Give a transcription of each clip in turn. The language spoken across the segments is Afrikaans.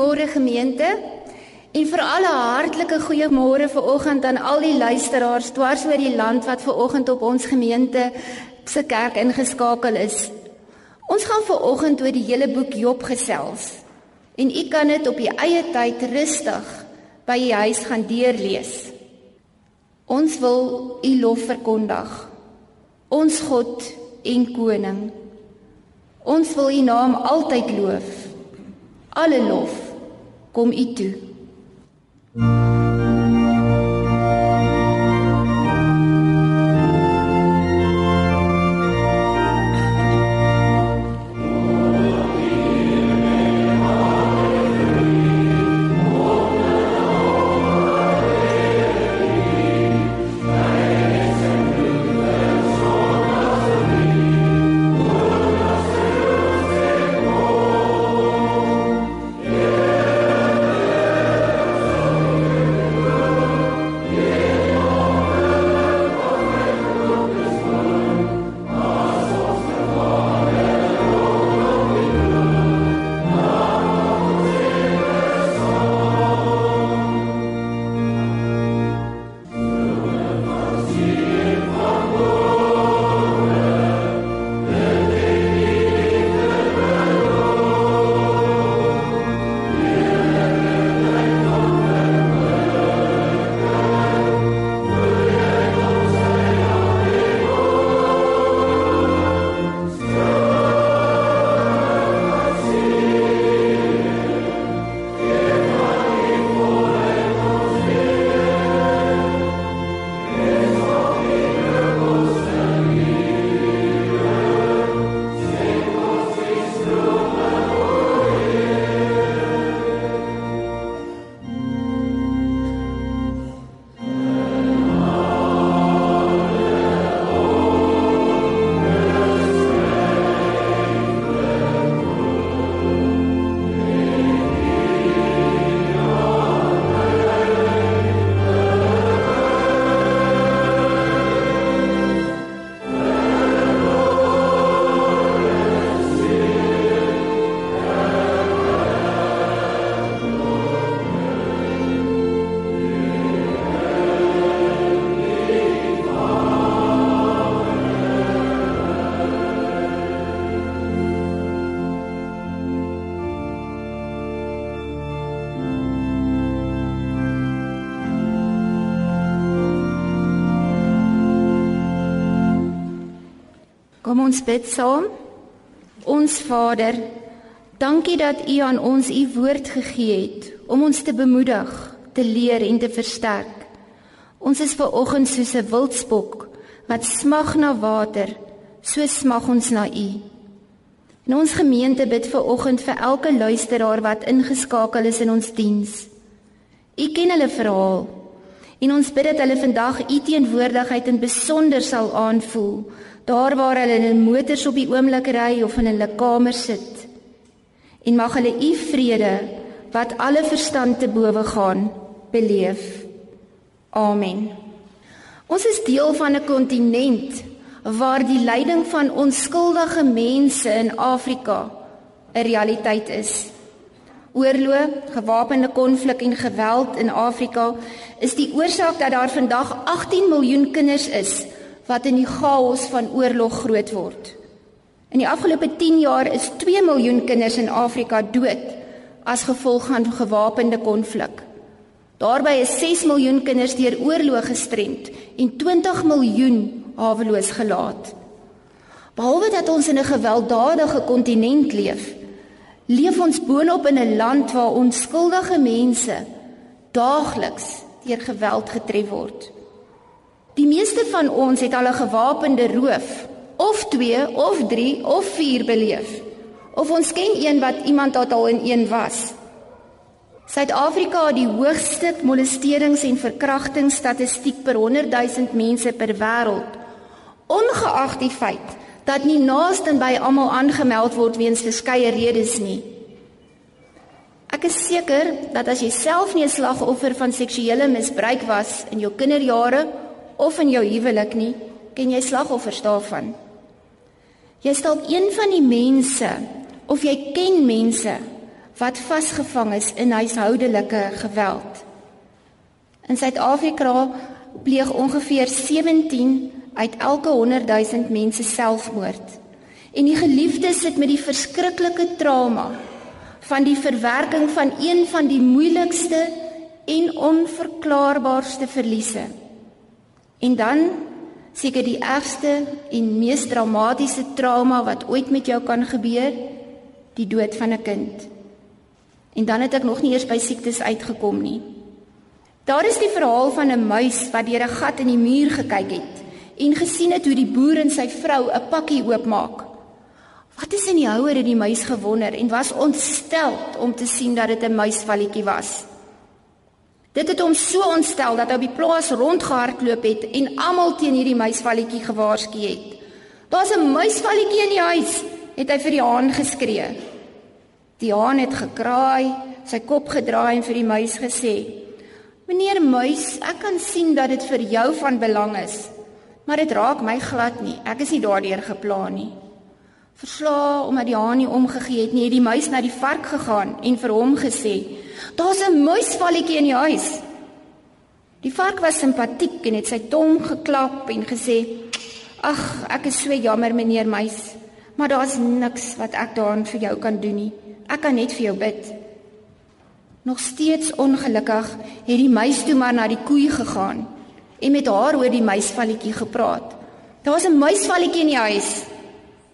Goeiemôre gemeente. En vir alle hartlike goeiemôre vir oggend aan al die luisteraars dwars oor die land wat ver oggend op ons gemeente se kerk ingeskakel is. Ons gaan ver oggend oor die hele boek Job gesels. En u kan dit op u eie tyd rustig by u huis gaan deurlees. Ons wil u lof verkondig. Ons God en koning. Ons wil u naam altyd loof. Alle lof kom u toe. Kom ons bid saam. Ons Vader, dankie dat U aan ons U woord gegee het om ons te bemoedig, te leer en te versterk. Ons is ver oggend soos 'n wildspok wat smag na water, so smag ons na U. In ons gemeente bid ver oggend vir elke luisteraar wat ingeskakel is in ons diens. U ken hulle verhaal. En ons bid dat hulle vandag U teenwoordigheid in besonder sal aanvoel daar waar hulle in motors op die oomblik ry of in hulle kamer sit. En mag hulle u vrede wat alle verstand te bowe gaan beleef. Amen. Ons is deel van 'n kontinent waar die lyding van onskuldige mense in Afrika 'n realiteit is. Oorlog, gewapende konflik en geweld in Afrika is die oorsaak dat daar vandag 18 miljoen kinders is wat in die chaos van oorlog groot word. In die afgelope 10 jaar is 2 miljoen kinders in Afrika dood as gevolg van gewapende konflik. Daarby is 6 miljoen kinders deur oorlog gestremd en 20 miljoen haweloos gelaat. Behalwe dat ons in 'n gewelddadige kontinent leef, leef ons boonop in 'n land waar onskuldige mense daagliks deur geweld getref word. Die meeste van ons het al 'n gewapende roof of 2 of 3 of 4 beleef. Of ons ken een wat iemand wat al in een was. Suid-Afrika het die hoogste molesterings en verkrachtingsstatistiek per 100 000 mense per wêreld. Ongeag die feit dat nie naaste by almal aangemeld word weens verskeie redes nie. Ek is seker dat as jy self nie 'n slagoffer van seksuele misbruik was in jou kinderjare of in jou huwelik nie, ken jy slagoffers daarvan. Jy is dalk een van die mense of jy ken mense wat vasgevang is in huishoudelike geweld. In Suid-Afrika pleeg ongeveer 17 uit elke 100 000 mense selfmoord. En die geliefdes sit met die verskriklike trauma van die verwerking van een van die moeilikste en onverklaarbaarste verliese. En dan seker die ergste en mees dramatiese trauma wat ooit met jou kan gebeur, die dood van 'n kind. En dan het ek nog nie eers by siektes uitgekom nie. Daar is die verhaal van 'n muis wat deur 'n gat in die muur gekyk het en gesien het hoe die boer en sy vrou 'n pakkie oopmaak. Wat is in die houer het die muis gewonder en was ontstel om te sien dat dit 'n muisvalletjie was. Dit het hom so ontstel dat hy op die plaas rondgehardloop het en almal teen hierdie muisvalletjie gewaarsku het. Daar's 'n muisvalletjie in die huis, het hy vir die haan geskree. Die haan het gekraai, sy kop gedraai en vir die muis gesê: "Meneer muis, ek kan sien dat dit vir jou van belang is, maar dit raak my glad nie. Ek is nie daardeur geplan nie." Verslaa omdat die haan nie omgegee het nie, het die muis na die vark gegaan en vir hom gesê: Daar's 'n muisvalletjie in die huis. Die vark was simpatiek en het sy tong geklap en gesê: "Ag, ek is so jammer meneer muis, maar daar's niks wat ek daaraan vir jou kan doen nie. Ek kan net vir jou bid." Nog steeds ongelukkig het die muis toe maar na die koei gegaan en met haar oor die muisvalletjie gepraat. "Daar's 'n muisvalletjie in die huis."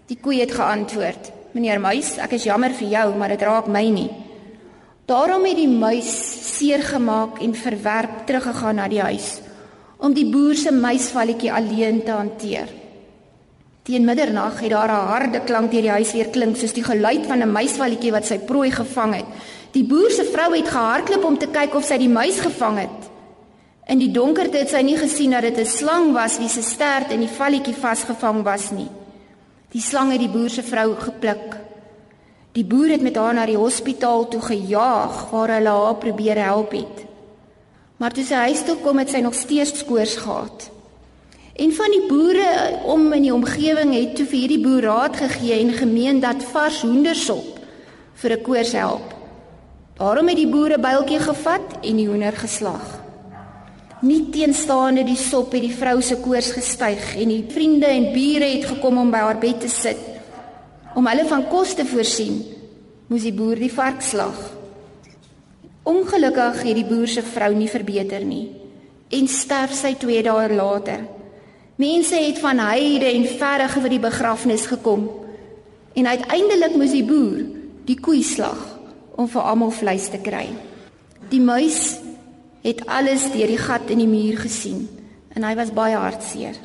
Die koei het geantwoord: "Meneer muis, ek is jammer vir jou, maar dit raak my nie." Daarom het die muis seer gemaak en verwerp teruggegaan na die huis om die boer se muisvalletjie alleen te hanteer. Teen middernag het daar 'n harde klank deur die huis weer klink soos die geluid van 'n muisvalletjie wat sy prooi gevang het. Die boer se vrou het gehardloop om te kyk of sy die muis gevang het. In die donkerte het sy nie gesien dat dit 'n slang was wie se stert in die valletjie vasgevang was nie. Die slang het die boer se vrou gepluk Die boer het met haar na die hospitaal toe gejaag waar hulle haar probeer help het. Maar toe sy huis toe kom het sy nog steeds koors gehad. En van die boere om in die omgewing het toe vir hierdie boer raad gegee en gemeen dat vars hoendersop vir 'n koors help. Daarom het die boere byltjie gevat en die hoender geslag. Nie teenstaande die sop het die vrou se koors gestyg en die vriende en bure het gekom om by haar bed te sit Om hulle van kos te voorsien, moes die boer die vark slag. Ongelukkig het die boer se vrou nie verbeter nie en sterf sy 2 dae later. Mense het van heide en verre vir die begrafnis gekom en uiteindelik moes die boer die koei slag om vir almal vleis te kry. Die muis het alles deur die gat in die muur gesien en hy was baie hartseer.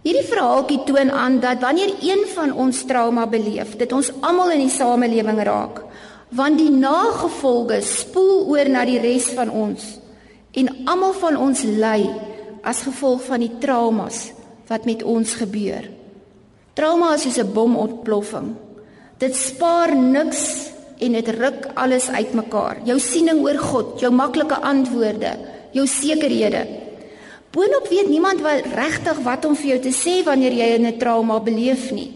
Hierdie verhaaltjie toon aan dat wanneer een van ons trauma beleef, dit ons almal in die samelewing raak, want die nagevolge spoel oor na die res van ons en almal van ons ly as gevolg van die traumas wat met ons gebeur. Trauma is soos 'n bomontploffing. Dit spaar niks en dit ruk alles uitmekaar. Jou siening oor God, jou maklike antwoorde, jou sekerhede, Boonop weet niemand wat regtig wat om vir jou te sê wanneer jy 'n trauma beleef nie.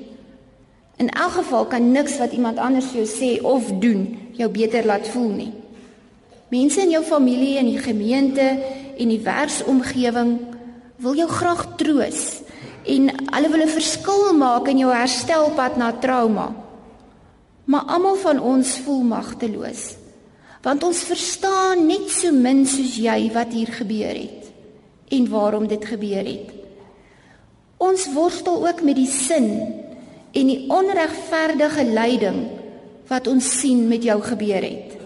In elk geval kan niks wat iemand anders vir jou sê of doen jou beter laat voel nie. Mense in jou familie en die gemeente en die werksomgewing wil jou graag troos en hulle wil 'n verskil maak in jou herstelpad na trauma. Maar almal van ons voel magteloos want ons verstaan net so min soos jy wat hier gebeur het en waarom dit gebeur het. Ons worstel ook met die sin en die onregverdige lyding wat ons sien met jou gebeur het.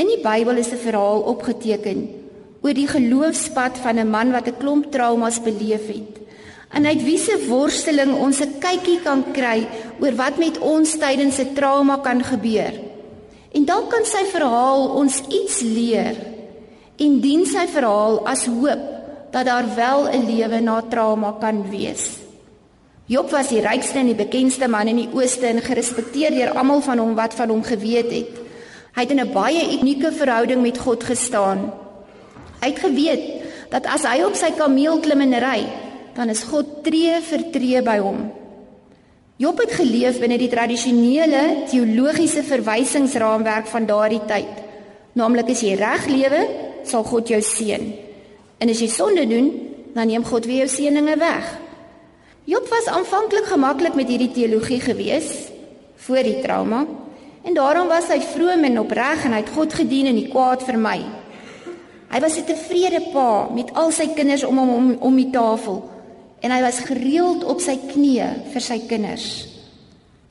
In die Bybel is 'n verhaal opgeteken oor die geloofspad van 'n man wat 'n klomp traumas beleef het. En uit wiese worsteling ons 'n kykie kan kry oor wat met ons tydens 'n trauma kan gebeur. En dalk kan sy verhaal ons iets leer en dien sy verhaal as hoop dat daar wel 'n lewe na trauma kan wees. Job was die rykste en die bekendste man in die ooste en gerespekteer deur almal van hom wat van hom geweet het. Hy het in 'n baie unieke verhouding met God gestaan. Hy het geweet dat as hy op sy kameel klim en ry, dan is God tree vir tree by hom. Job het geleef binne die tradisionele teologiese verwysingsraamwerk van daardie tyd. Naamlik as jy reg lewe, sal God jou seën. En as jy sonde doen, dan neem God weer jou seëninge weg. Job was aanvanklik gemaklik met hierdie teologie gewees voor die trauma en daarom was hy vroom en opreg en hy het God gedien en die kwaad vermy. Hy was 'n tevrede pa met al sy kinders om hom om, om die tafel en hy was gereeld op sy knieë vir sy kinders.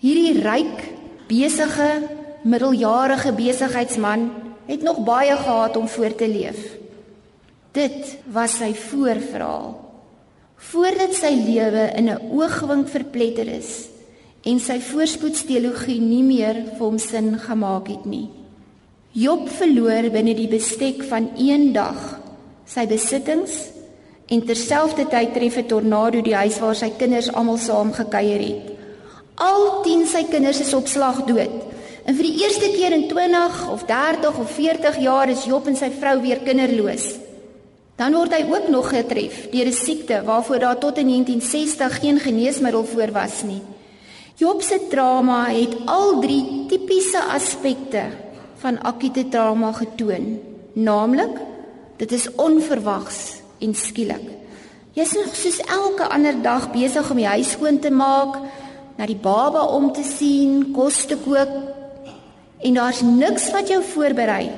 Hierdie ryk, besige, middeljarige besigheidsman het nog baie gehad om voor te leef. Dit was sy voorverhaal. Voordat sy lewe in 'n oogwink verpletter is en sy voorspoedsteologie nie meer vir hom sin gemaak het nie. Job verloor binne die bestek van een dag sy besittings en terselfdertyd tref 'n tornado die huis waar sy kinders almal saam gekuier het. Al 10 sy kinders is op slag dood. En vir die eerste keer in 20 of 30 of 40 jaar is Job en sy vrou weer kinderloos. Dan word hy ook nog getref deur 'n siekte waarvoor daar tot in 1960 geen geneesmiddel voor was nie. Job se trauma het al drie tipiese aspekte van akute trauma getoon, naamlik dit is onverwags en skielik. Jy's nog soos elke ander dag besig om die huis skoon te maak, na die baba om te sien, kos te kook en daar's niks wat jou voorberei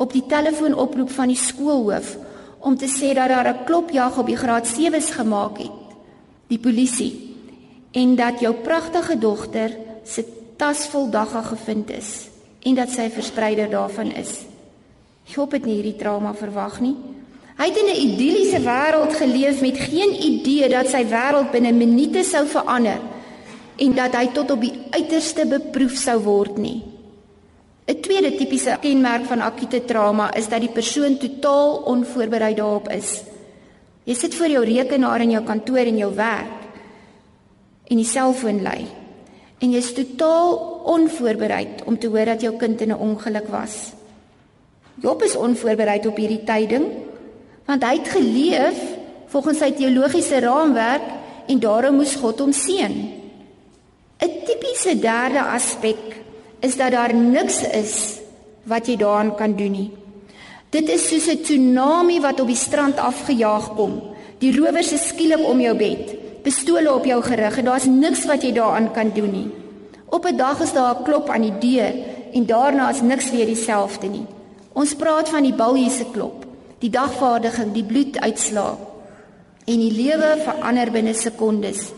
op die telefoonoproep van die skoolhoof om te sê dat daar 'n klopjag op die graad 7's gemaak het. Die polisie en dat jou pragtige dogter se tas vol dagga gevind is en dat sy verspreider daarvan is. Ek hoop dit nie hierdie trauma verwag nie. Hy het in 'n idilliese wêreld geleef met geen idee dat sy wêreld binne minute sou verander en dat hy tot op die uiterste beproef sou word nie. 'n Tweede tipiese kenmerk van akute trauma is dat die persoon totaal onvoorbereid daarop is. Jy sit voor jou rekenaar in jou kantoor en jou werk en die selfoon lui en jy's totaal onvoorbereid om te hoor dat jou kind in 'n ongeluk was. Job is onvoorbereid op hierdie tyding want hy het geleef volgens sy teologiese raamwerk en daarom moes God hom seën. 'n Tipiese derde aspek is dat daar niks is wat jy daaraan kan doen nie. Dit is soos 'n tsunami wat op die strand afgejaag kom. Die rowers is skielik om jou bed, pistole op jou gerig en daar's niks wat jy daaraan kan doen nie. Op 'n dag is daar 'n klop aan die deur en daarna is niks weer dieselfde nie. Ons praat van die baljies se klop die dagvaardiging, die bloeduitslaa en die lewe verander binne sekondes.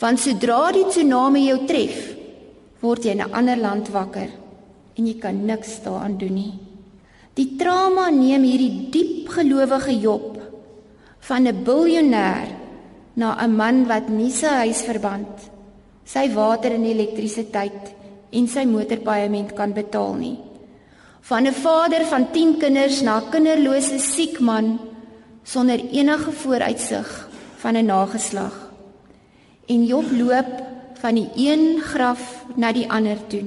Want sodra die tsunami jou tref, word jy in 'n ander land wakker en jy kan niks daaraan doen nie. Die trauma neem hierdie diep gelowige Job van 'n biljoenêr na 'n man wat nie sy huis verband, sy water en elektrisiteit en sy motorpaaiement kan betaal nie van 'n vader van 10 kinders na 'n kinderlose siek man sonder enige vooruitsig van 'n nageslag. En Job loop van die een graf na die ander toe.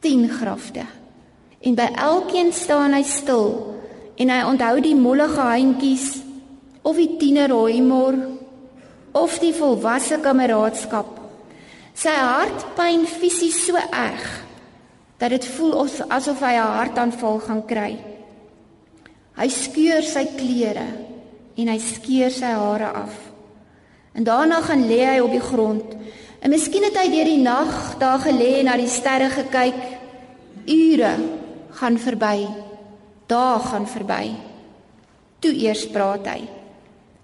10 grafte. En by elkeen staan hy stil en hy onthou die mollige handjies of die tienerhoimor of die volwasse kameraadskap. Sy hart pyn fisies so erg dat dit voel asof hy 'n hartaanval gaan kry. Hy skeur sy klere en hy skeur sy hare af. En daarna gaan lê hy op die grond. En miskien het hy deur die nag daar gelê en na die sterre gekyk. Ure gaan verby. Dae gaan verby. Toe eers praat hy.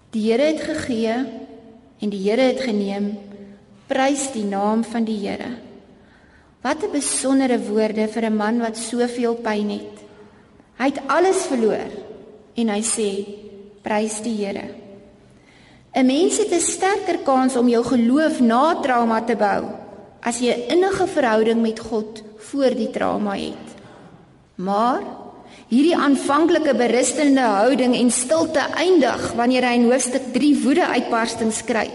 Die Here het gegee en die Here het geneem. Prys die naam van die Here. Wat 'n besondere woorde vir 'n man wat soveel pyn het. Hy het alles verloor en hy sê prys die Here. 'n Mens het 'n sterker kans om jou geloof na trauma te bou as jy 'n innige verhouding met God voor die trauma het. Maar hierdie aanvanklike berustende houding en stilte eindig wanneer hy in hoofstuk 3 woede uitbarstings kry,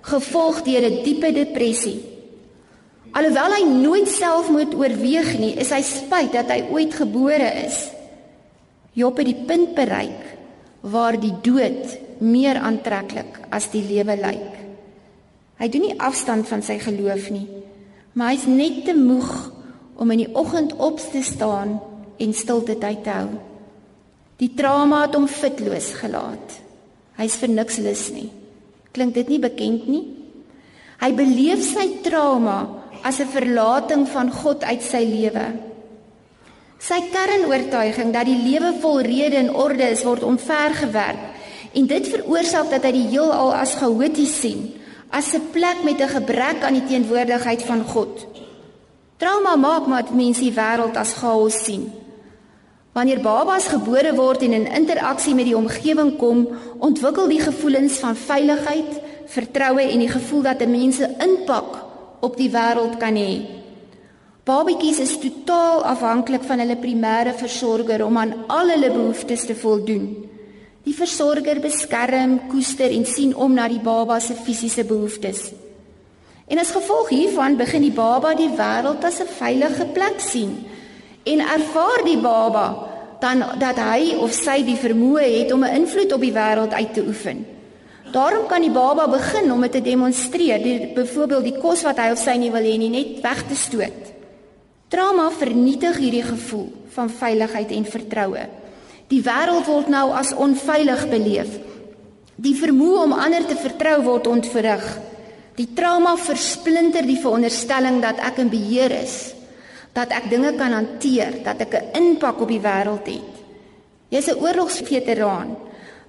gevolg deur 'n diepe depressie Alhoewel hy nooit selfmoord oorweeg nie, is hy spyt dat hy ooit gebore is. Job het die punt bereik waar die dood meer aantreklik as die lewe lyk. Hy doen nie afstand van sy geloof nie, maar hy's net te moeg om in die oggend op te staan en stilte tyd te hou. Die trauma het hom fitloos gelaat. Hy's vir niks lus nie. Klink dit nie bekend nie? Hy beleef sy trauma as 'n verlating van God uit sy lewe. Sy kernoortuiging dat die lewe vol rede en orde is word omvergewerp en dit veroorsaak dat hy die heelal as chaoties sien, as 'n plek met 'n gebrek aan die teenwoordigheid van God. Trauma maak maar mense die wêreld as chaos sien. Wanneer babas gebore word en in interaksie met die omgewing kom, ontwikkel die gevoelens van veiligheid, vertroue en die gevoel dat 'n mens 'n impak op die wêreld kan hê. Babatjies is totaal afhanklik van hulle primêre versorger om aan al hulle behoeftes te voldoen. Die versorger beskerm, koester en sien om na die baba se fisiese behoeftes. En as gevolg hiervan begin die baba die wêreld as 'n veilige plek sien en ervaar die baba dan dat hy of sy die vermoë het om 'n invloed op die wêreld uit te oefen. Daarom kan die baba begin om dit te demonstreer, deur byvoorbeeld die kos wat hy of sy nie wil hê nie net weg te stoot. Trauma vernietig hierdie gevoel van veiligheid en vertroue. Die wêreld word nou as onveilig beleef. Die vermoë om ander te vertrou word ontwrig. Die trauma versplinter die veronderstelling dat ek in beheer is dat ek dinge kan hanteer, dat ek 'n impak op die wêreld het. Jy's 'n oorlogsveteraan,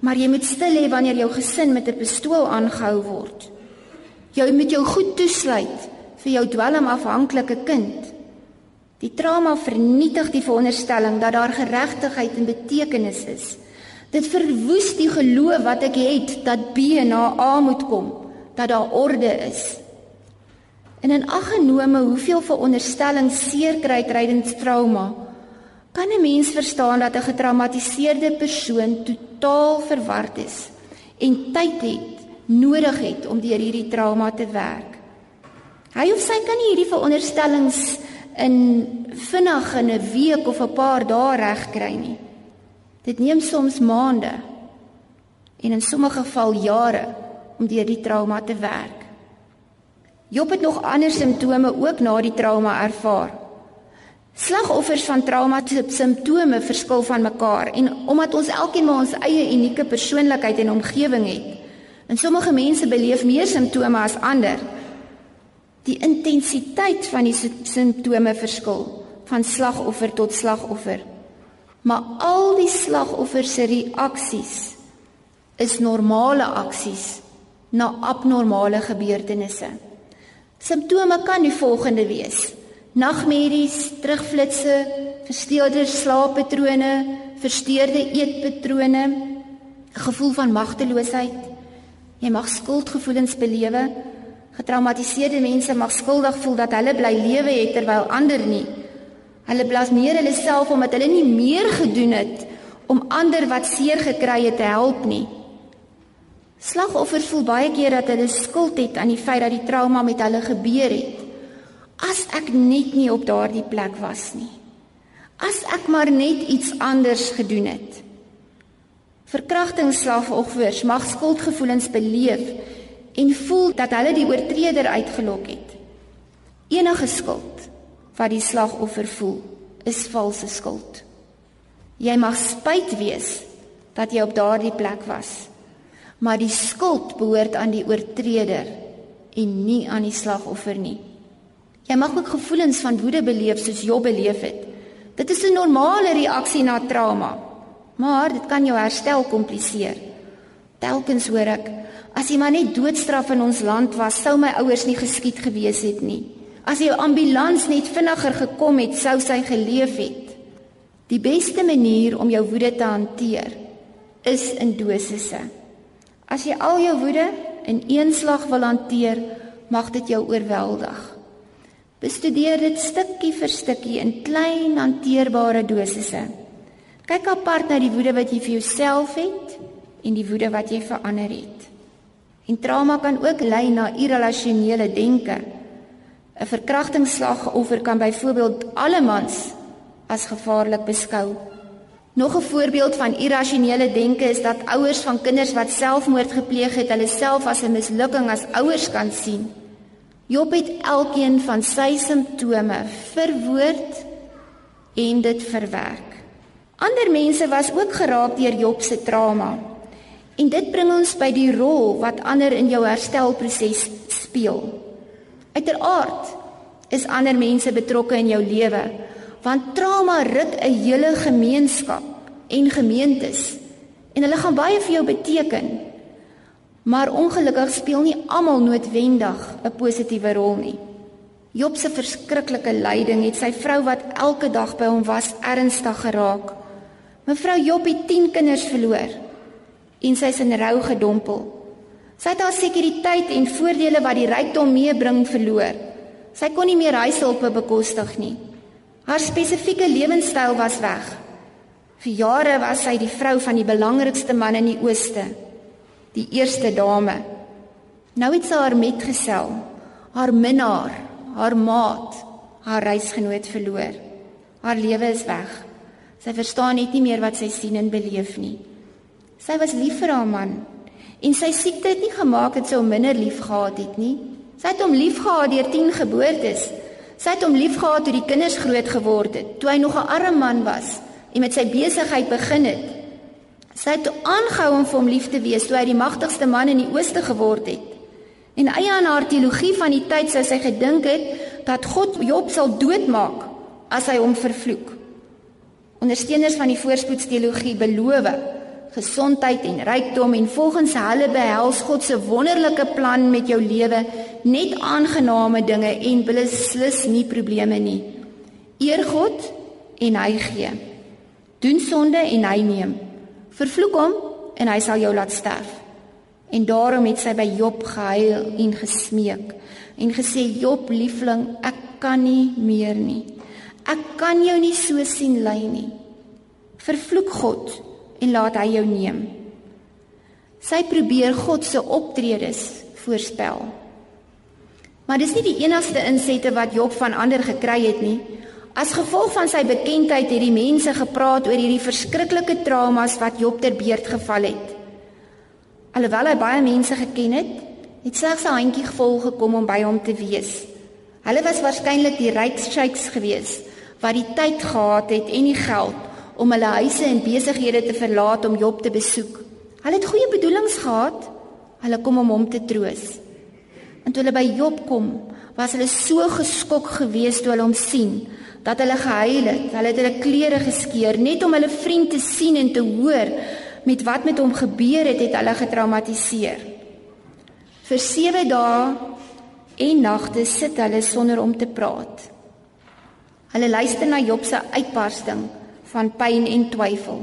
maar jy moet stil hê wanneer jou gesin met 'n pistool aangehou word. Jy moet jou goed toesluit vir jou dwelmafhanklike kind. Die trauma vernietig die veronderstelling dat daar geregtigheid en betekenis is. Dit verwoes die geloof wat ek het dat B na A moet kom, dat daar orde is. En in ag genome hoeveel veronderstellings seer kry tydens trauma, kan 'n mens verstaan dat 'n getraumatiseerde persoon totaal verward is en tyd het nodig het om deur hierdie trauma te werk. Hy of sy kan nie hierdie veronderstellings in vinnig in 'n week of 'n paar dae regkry nie. Dit neem soms maande en in sommige geval jare om deur die trauma te werk. Job het nog ander simptome ook na die trauma ervaar. Slagoffers van trauma se simptome verskil van mekaar en omdat ons elkeen maar ons eie unieke persoonlikheid en omgewing het, en sommige mense beleef meer simptome as ander. Die intensiteit van die simptome verskil van slagoffer tot slagoffer. Maar al die slagoffers se reaksies is normale aksies na abnormale gebeurtenisse. Simptome kan die volgende wees: nagmerries, terugflitsse, versteurde slaappatrone, versteurde eetpatrone, 'n gevoel van magteloosheid. Jy mag skuldgevoelens belewe. Getraumatiseerde mense mag skuldig voel dat hulle bly lewe het terwyl ander nie. Hulle blameer hulle self omdat hulle nie meer gedoen het om ander wat seer gekry het te help nie. Slagoffers voel baie keer dat hulle skuld het aan die feit dat die trauma met hulle gebeur het. As ek net nie op daardie plek was nie. As ek maar net iets anders gedoen het. Verkrachtingsslagoffers mag skuldgevoelens beleef en voel dat hulle die oortreder uitgelok het. Enige skuld wat die slagoffer voel, is valse skuld. Jy mag spyt wees dat jy op daardie plek was maar die skuld behoort aan die oortreder en nie aan die slagoffer nie. Jy mag ook gevoelens van woede beleef soos Job beleef het. Dit is 'n normale reaksie na trauma, maar dit kan jou herstel kompliseer. Telkens hoor ek, as jy maar net doodstraf in ons land was, sou my ouers nie geskied gewees het nie. As die ambulans net vinniger gekom het, sou sy geleef het. Die beste manier om jou woede te hanteer is in dosisse. As jy al jou woede in een slag wil hanteer, mag dit jou oorweldig. Bestudeer dit stukkie vir stukkie in klein hanteerbare dosisse. Kyk apart na die woede wat jy vir jouself het en die woede wat jy vir ander het. En trauma kan ook lei na irrasionele denke. 'n Verkrachtingsslagoffer kan byvoorbeeld allemans as gevaarlik beskou. Nog 'n voorbeeld van irrasionele denke is dat ouers van kinders wat selfmoord gepleeg het, hulle self as 'n mislukking as ouers kan sien. Job het elkeen van sy simptome verwoord en dit verwerk. Ander mense was ook geraak deur Job se trauma. En dit bring ons by die rol wat ander in jou herstelproses speel. Uiteraard is ander mense betrokke in jou lewe, want trauma ruk 'n hele gemeenskap en gemeentes en hulle gaan baie vir jou beteken. Maar ongelukkig speel nie almal noodwendig 'n positiewe rol nie. Job se verskriklike lyding het sy vrou wat elke dag by hom was ernstig geraak. Mevrou Job het 10 kinders verloor en sy is in rou gedompel. Sy het haar sekuriteit en voordele wat die rykdom meebring verloor. Sy kon nie meer huishulpe bekostig nie. Haar spesifieke lewenstyl was weg. Vir jare was sy die vrou van die belangrikste man in die ooste die eerste dame. Nou het sy haar metgesel, haar minnaar, haar maat, haar reisgenoot verloor. Haar lewe is weg. Sy verstaan net nie meer wat sy sien en beleef nie. Sy was lief vir haar man en sy siekte het nie gemaak dat sy hom minder lief gehad het nie. Sy het hom lief gehad deur 10 geboortes. Sy het hom lief gehad toe die kinders groot geword het, toe hy nog 'n arm man was en met sy besigheid begin het. Sy het aangehou om vir hom lief te wees toe hy die magtigste man in die ooste geword het. En eie aan haar teologie van die tyd sou sy gedink het dat God Job sal doodmaak as hy hom vervloek. Ondersteuners van die voorspoedsteologie beloof gesondheid en rykdom en volgens hulle behels God se wonderlike plan met jou lewe net aangename dinge en beslis nie probleme nie. Eer God en hy gee. Doen sonde en hy neem. Vervloek hom en hy sal jou laat sterf. En daarom het sy by Job gehuil en gesmeek en gesê Job liefling, ek kan nie meer nie. Ek kan jou nie so sien ly nie. Vervloek God en laat hy jou neem. Sy probeer God se optredes voorspel. Maar dis nie die enigste insette wat Job van ander gekry het nie. As gevolg van sy bekendheid het die mense gepraat oor hierdie verskriklike traumas wat Job ter beurt geval het. Alhoewel hy baie mense geken het, het slegs 'n handjie gevolg gekom om by hom te wees. Hulle was waarskynlik die ryk sheiks gewees wat die tyd gehad het en die geld om hulle huise en besighede te verlaat om Job te besoek. Hulle het goeie bedoelings gehad. Hulle kom om hom te troos. En toe hulle by Job kom, was hulle so geskok geweest toe hulle hom sien dat hulle gehuil het. Hulle het hulle klere geskeur net om hulle vriend te sien en te hoor met wat met hom gebeur het, het hulle getraumatiseer. Vir 7 dae en nagte sit hulle sonder om te praat. Hulle luister na Job se uitbarsting van pyn en twyfel.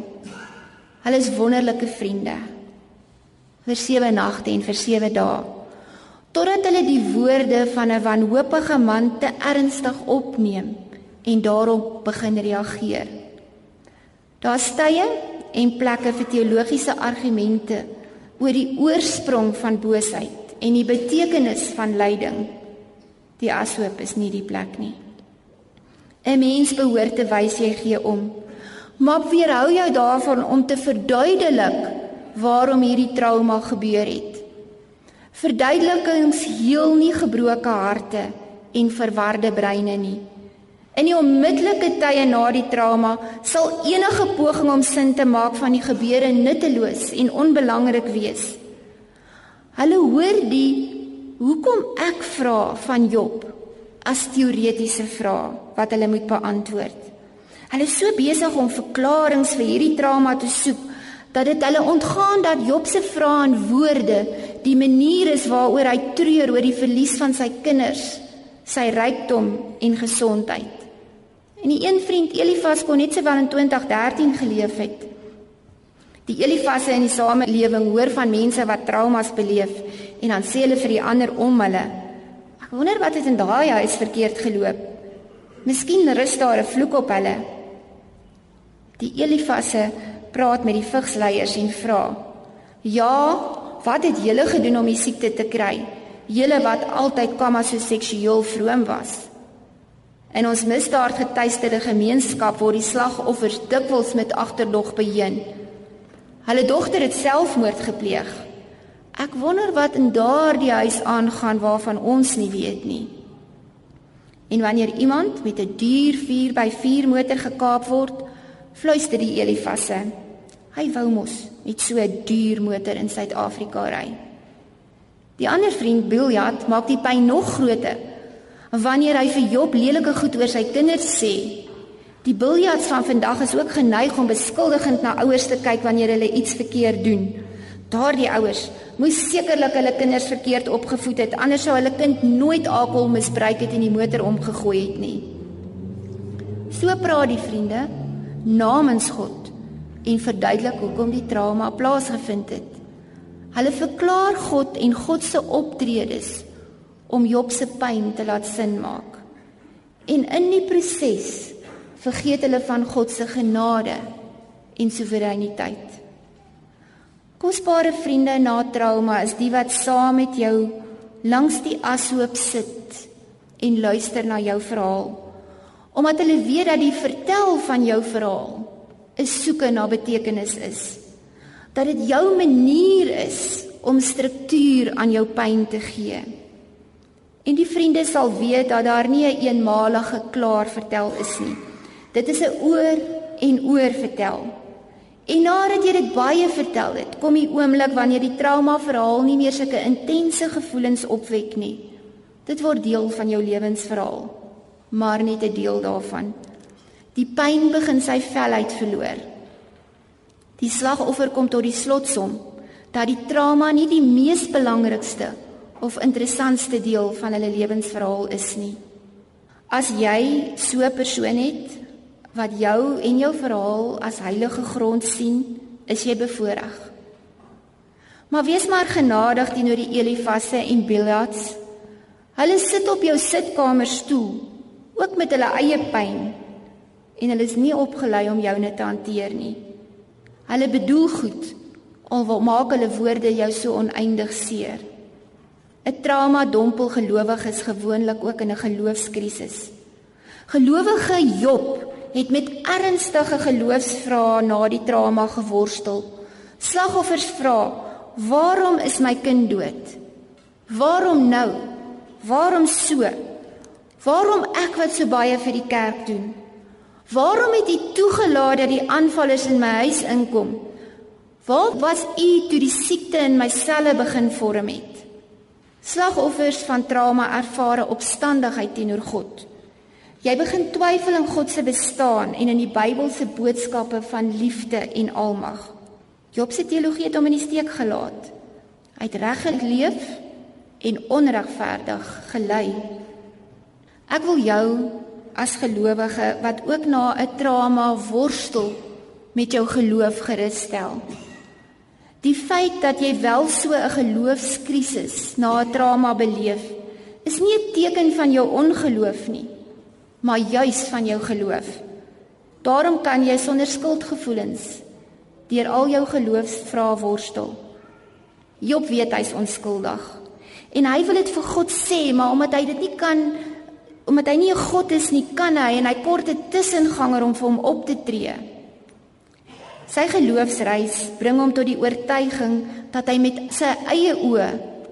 Hulle is wonderlike vriende. Vir 7 nagte en vir 7 dae totdat hulle die woorde van 'n wanhoopige man te ernstig opneem en daarop begin reageer. Daar's tye en plekke vir teologiese argumente oor die oorsprong van boosheid en die betekenis van lyding. Die ashoop is nie die plek nie. 'n Mens behoort te wys jy gee om. Maar weerhou jou daarvan om te verduidelik waarom hierdie trauma gebeur het. Verduidelikings heel nie gebroke harte en verwarde breine nie. In die onmiddellike tye na die trauma sal enige poging om sin te maak van die gebeure nutteloos en onbelangrik wees. Hulle hoor die hoekom ek vra van Job as teoretiese vrae wat hulle moet beantwoord. Hulle is so besig om verklaringe vir hierdie trauma te soek dat dit hulle ontgaan dat Job se vrae en woorde die manier is waaroor hy treur oor die verlies van sy kinders, sy rykdom en gesondheid. En die een vriend Elifas kon net sowel in 2013 geleef het. Die Elifasse in die samelewing hoor van mense wat traumas beleef en dan sê hulle vir die ander om hulle: "Ek wonder wat het in daai huis verkeerd geloop. Miskien rus daar 'n vloek op hulle." Die Elifasse praat met die vigsleiers en vra: "Ja, wat het julle gedoen om die siekte te kry? Julle wat altyd as so seksueel vroom was?" In ons misdaadgetuisterde gemeenskap word die slagoffers dikwels met agterdog beheen. Hulle dogter het selfmoord gepleeg. Ek wonder wat in daardie huis aangaan waarvan ons nie weet nie. En wanneer iemand met 'n duur 4x4 motor gekaap word, fluister die Elifasse. Hy wou mos met so 'n duur motor in Suid-Afrika ry. Die ander vriend Biljat maak die pyn nog groter wanneer hy vir Job lelike goed oor sy kinders sê. Die Biljats van vandag is ook geneig om beskuldigend na ouers te kyk wanneer hulle iets verkeerd doen. Daardie ouers moes sekerlik hulle kinders verkeerd opgevoed het, anders sou hulle kind nooit alkohol misbruik het en die motor omgegooi het nie. So praat die vriende namens God en verduidelik hoekom die trauma plaasgevind het. Hulle verklaar God en God se optredes om Job se pyn te laat sin maak. En in die proses vergeet hulle van God se genade en soewereiniteit. Kosbare vriende na trauma is die wat saam met jou langs die ashoop sit en luister na jou verhaal. Omdat hulle weet dat die vertel van jou verhaal 'n soeke na betekenis is. Dat dit jou manier is om struktuur aan jou pyn te gee. En die vriende sal weet dat daar nie 'n een eenmalige klaar vertel is nie. Dit is 'n oor en oor vertel. En nadat jy dit baie vertel het, kom die oomblik wanneer die trauma verhaal nie meer sulke intense gevoelens opwek nie. Dit word deel van jou lewensverhaal, maar net 'n deel daarvan. Die pyn begin sy velheid verloor. Die slagoffer kom tot die slotsom dat die trauma nie die mees belangrikste of interessantste deel van hulle lewensverhaal is nie. As jy so 'n persoon het wat jou en jou verhaal as heilige grond sien, is jy bevoordeel. Maar wees maar genadig teenoor die Elifasse en Bildats. Hulle sit op jou sitkamer stoel, ook met hulle eie pyn en hulle is nie opgelei om joune te hanteer nie. Hulle bedoel goed, al maak hulle woorde jou so oneindig seer. 'n Trauma dompel gelowiges gewoonlik ook in 'n geloofskrisis. Gelowige Job het met ernstige geloofsvrae na die trauma geworstel. Slagoffers vra: "Waarom is my kind dood? Waarom nou? Waarom so? Waarom ek wat so baie vir die kerk doen?" Waarom het U toegelaat dat die aanvallers in my huis inkom? Waar was U toe die siekte in my selle begin vorm het? Slagoffers van trauma ervare opstandigheid teenoor God. Jy begin twyfel in God se bestaan en in die Bybelse boodskappe van liefde en almag. Job se teologie het hom in die steek gelaat. Hy het reg geleef en onregverdig gelei. Ek wil jou as gelowige wat ook na 'n trauma worstel met jou geloof gerus stel. Die feit dat jy wel so 'n geloofskrisis na 'n trauma beleef, is nie 'n teken van jou ongeloof nie, maar juis van jou geloof. Daarom kan jy sonder skuldgevoelens deur al jou geloofsvrae worstel. Job weet hy's onskuldig en hy wil dit vir God sê, maar omdat hy dit nie kan omdat hy nie 'n God is nie, kan hy en hy kort 'n tussenganger om vir hom op te tree. Sy geloofsreis bring hom tot die oortuiging dat hy met sy eie oë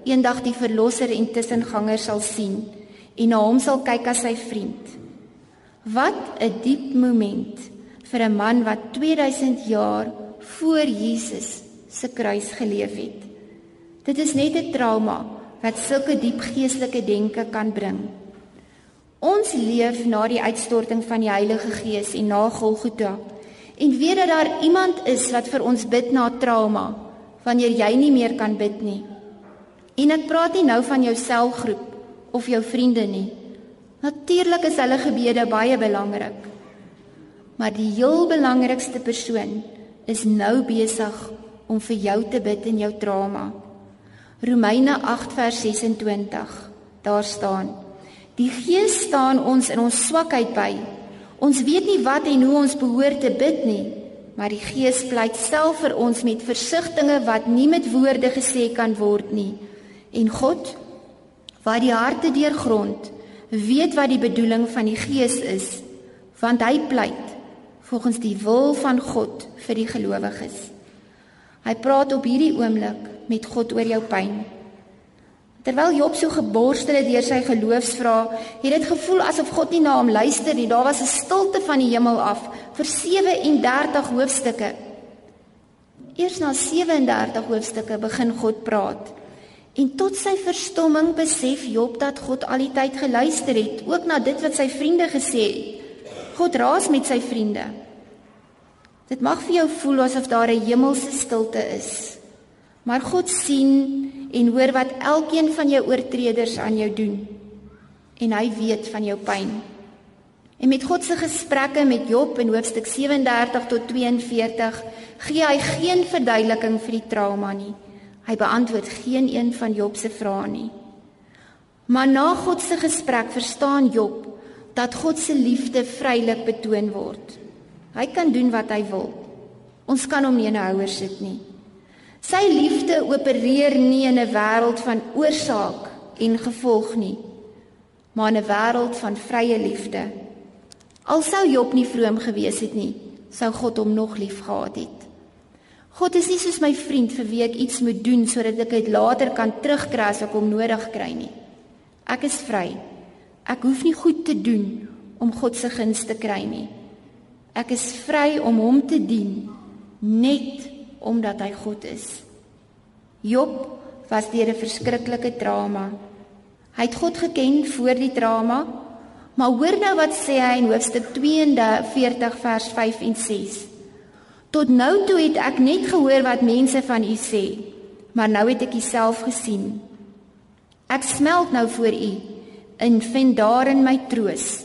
eendag die verlosser en tussenganger sal sien en na hom sal kyk as sy vriend. Wat 'n diep moment vir 'n man wat 2000 jaar voor Jesus se kruis geleef het. Dit is net 'n trauma wat sulke diep geestelike denke kan bring. Ons leef na die uitstorting van die Heilige Gees en na Golgotha. En weet dat daar iemand is wat vir ons bid na trauma wanneer jy nie meer kan bid nie. En ek praat nie nou van jou selgroep of jou vriende nie. Natuurlik is hulle gebede baie belangrik. Maar die heel belangrikste persoon is nou besig om vir jou te bid in jou trauma. Romeine 8 vers 26. Daar staan: Die Gees staan ons in ons swakheid by. Ons weet nie wat en hoe ons behoort te bid nie, maar die Gees pleit self vir ons met versigtings wat nie met woorde gesê kan word nie. En God, wat die harte deurgrond, weet wat die bedoeling van die Gees is, want hy pleit volgens die wil van God vir die gelowiges. Hy praat op hierdie oomblik met God oor jou pyn. Terwyl Job so geborstel het deur sy geloofsvrae, het dit gevoel asof God nie na hom luister nie. Daar was 'n stilte van die hemel af vir 37 hoofstukke. Eers na 37 hoofstukke begin God praat. En tot sy verstomming besef Job dat God al die tyd geluister het, ook na dit wat sy vriende gesê het. God raas met sy vriende. Dit mag vir jou voel asof daar 'n hemelse stilte is. Maar God sien en hoor wat elkeen van jou oortreders aan jou doen. En hy weet van jou pyn. En met God se gesprekke met Job in hoofstuk 37 tot 42 gee hy geen verduideliking vir die trauma nie. Hy beantwoord geen een van Job se vrae nie. Maar na God se gesprek verstaan Job dat God se liefde vrylik betoon word. Hy kan doen wat hy wil. Ons kan hom nie in 'n houer sit nie. Sy liefde opereer nie in 'n wêreld van oorsaak en gevolg nie, maar in 'n wêreld van vrye liefde. Al sou Job nie vroom gewees het nie, sou God hom nog liefgehad het. God is nie soos my vriend vir wie ek iets moet doen sodat ek dit later kan terugkry as ek hom nodig kry nie. Ek is vry. Ek hoef nie goed te doen om God se guns te kry nie. Ek is vry om hom te dien net omdat hy God is. Job was deur 'n verskriklike drama. Hy het God geken voor die drama, maar hoor nou wat sê hy in hoofstuk 42 vers 5 en 6. Tot nou toe het ek net gehoor wat mense van u sê, maar nou het ek u self gesien. Ek smelt nou voor u en vind daarin my troos,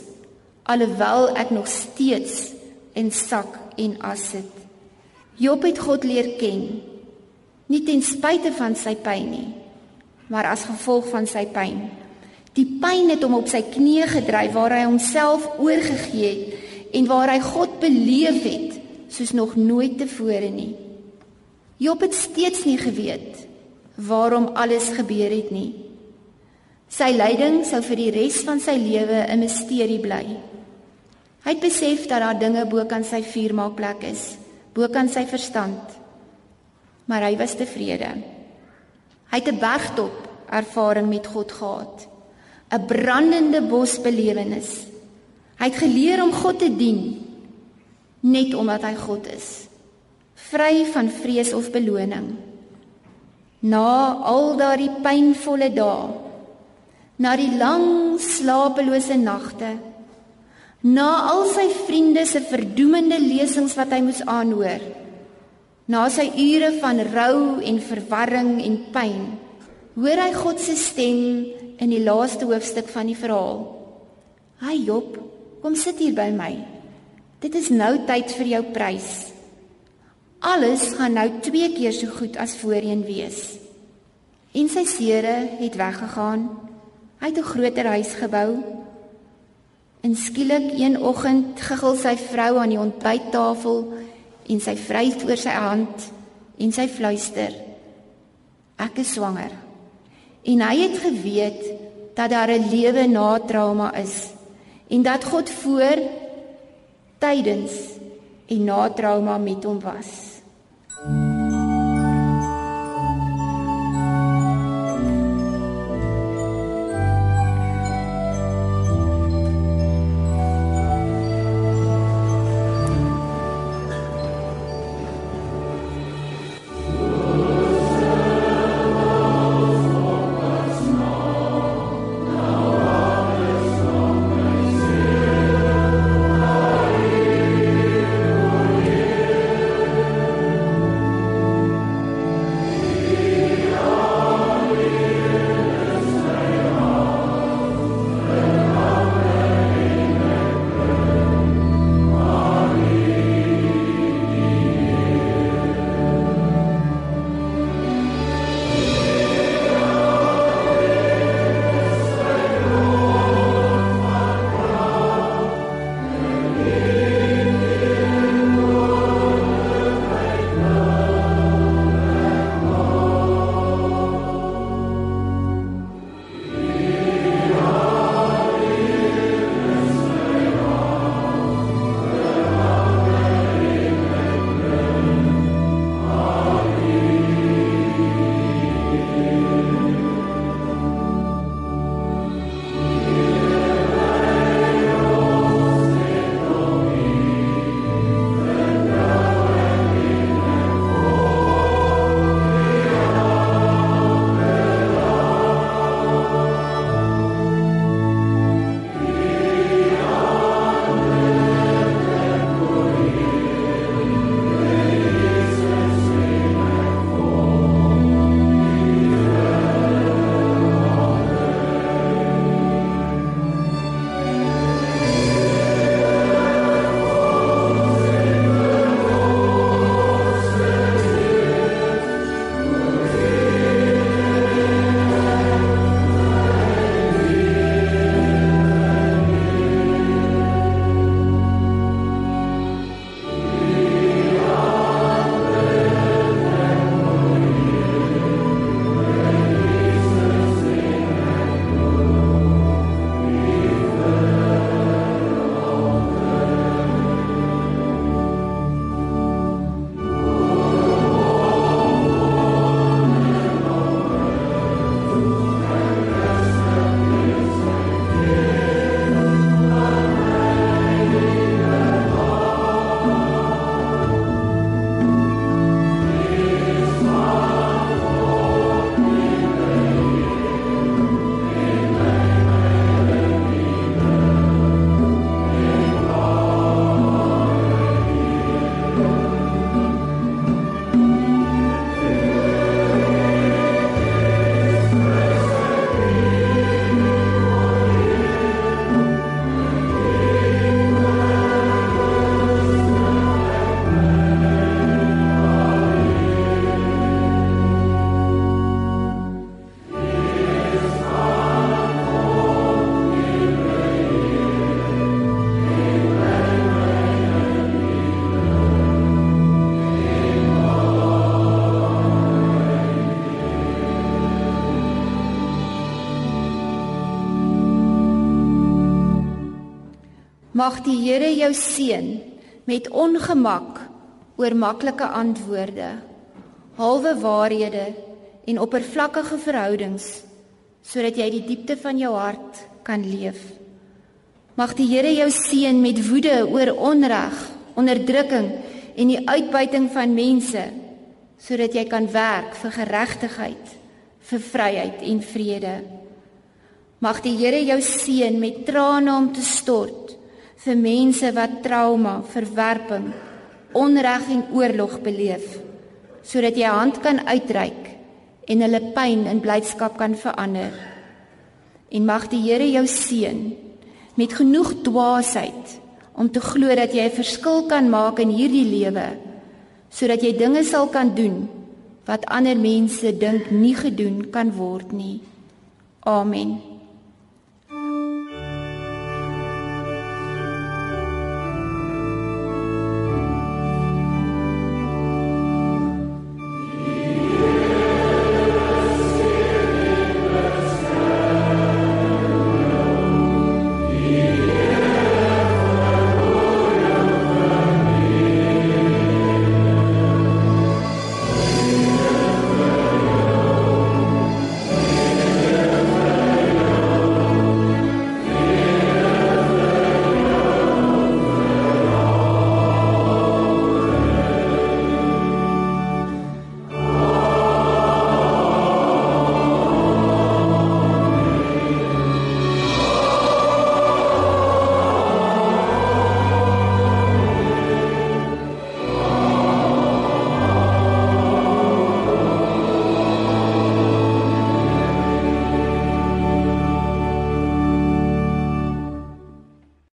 alhoewel ek nog steeds in sak en as sit. Job het God leer ken, nie ten spyte van sy pyn nie, maar as gevolg van sy pyn. Die pyn het hom op sy knieë gedryf waar hy homself oorgegee het en waar hy God beleef het soos nog nooit tevore nie. Job het steeds nie geweet waarom alles gebeur het nie. Sy lyding sou vir die res van sy lewe 'n misterie bly. Hy het besef dat daar dinge bo kan sy vuurmaakplek is bo kan sy verstand. Maar hy was tevrede. Hy het 'n bergtop ervaring met God gehad. 'n Brandende bosbelewenis. Hy het geleer om God te dien net omdat hy God is. Vry van vrees of beloning. Na al daardie pynvolle dae, na die lang slapelose nagte, Na al sy vriende se verdoemende lesings wat hy moes aanhoor, na sy ure van rou en verwarring en pyn, hoor hy God se stem in die laaste hoofstuk van die verhaal. "Hai Job, kom sit hier by my. Dit is nou tyd vir jou prys. Alles gaan nou twee keer so goed as voorheen wees." En sy seere het weggegaan. Hy het 'n groter huis gebou En skielik een oggend giggel sy vrou aan die ontbyttafel en sy vryf oor sy hand en sy fluister: Ek is swanger. En hy het geweet dat daar 'n lewe na trauma is en dat God voor tydens en na trauma met hom was. Mag die Here jou seën met ongemak oor maklike antwoorde, halwe waarhede en oppervlakkige verhoudings sodat jy die diepte van jou hart kan leef. Mag die Here jou seën met woede oor onreg, onderdrukking en die uitbuiting van mense sodat jy kan werk vir geregtigheid, vir vryheid en vrede. Mag die Here jou seën met trane om te stort vir mense wat trauma, verwerping, onreg en oorlog beleef, sodat jy hand kan uitreik en hulle pyn in blydskap kan verander. En mag die Here jou seën met genoeg dwaasheid om te glo dat jy 'n verskil kan maak in hierdie lewe sodat jy dinge sal kan doen wat ander mense dink nie gedoen kan word nie. Amen.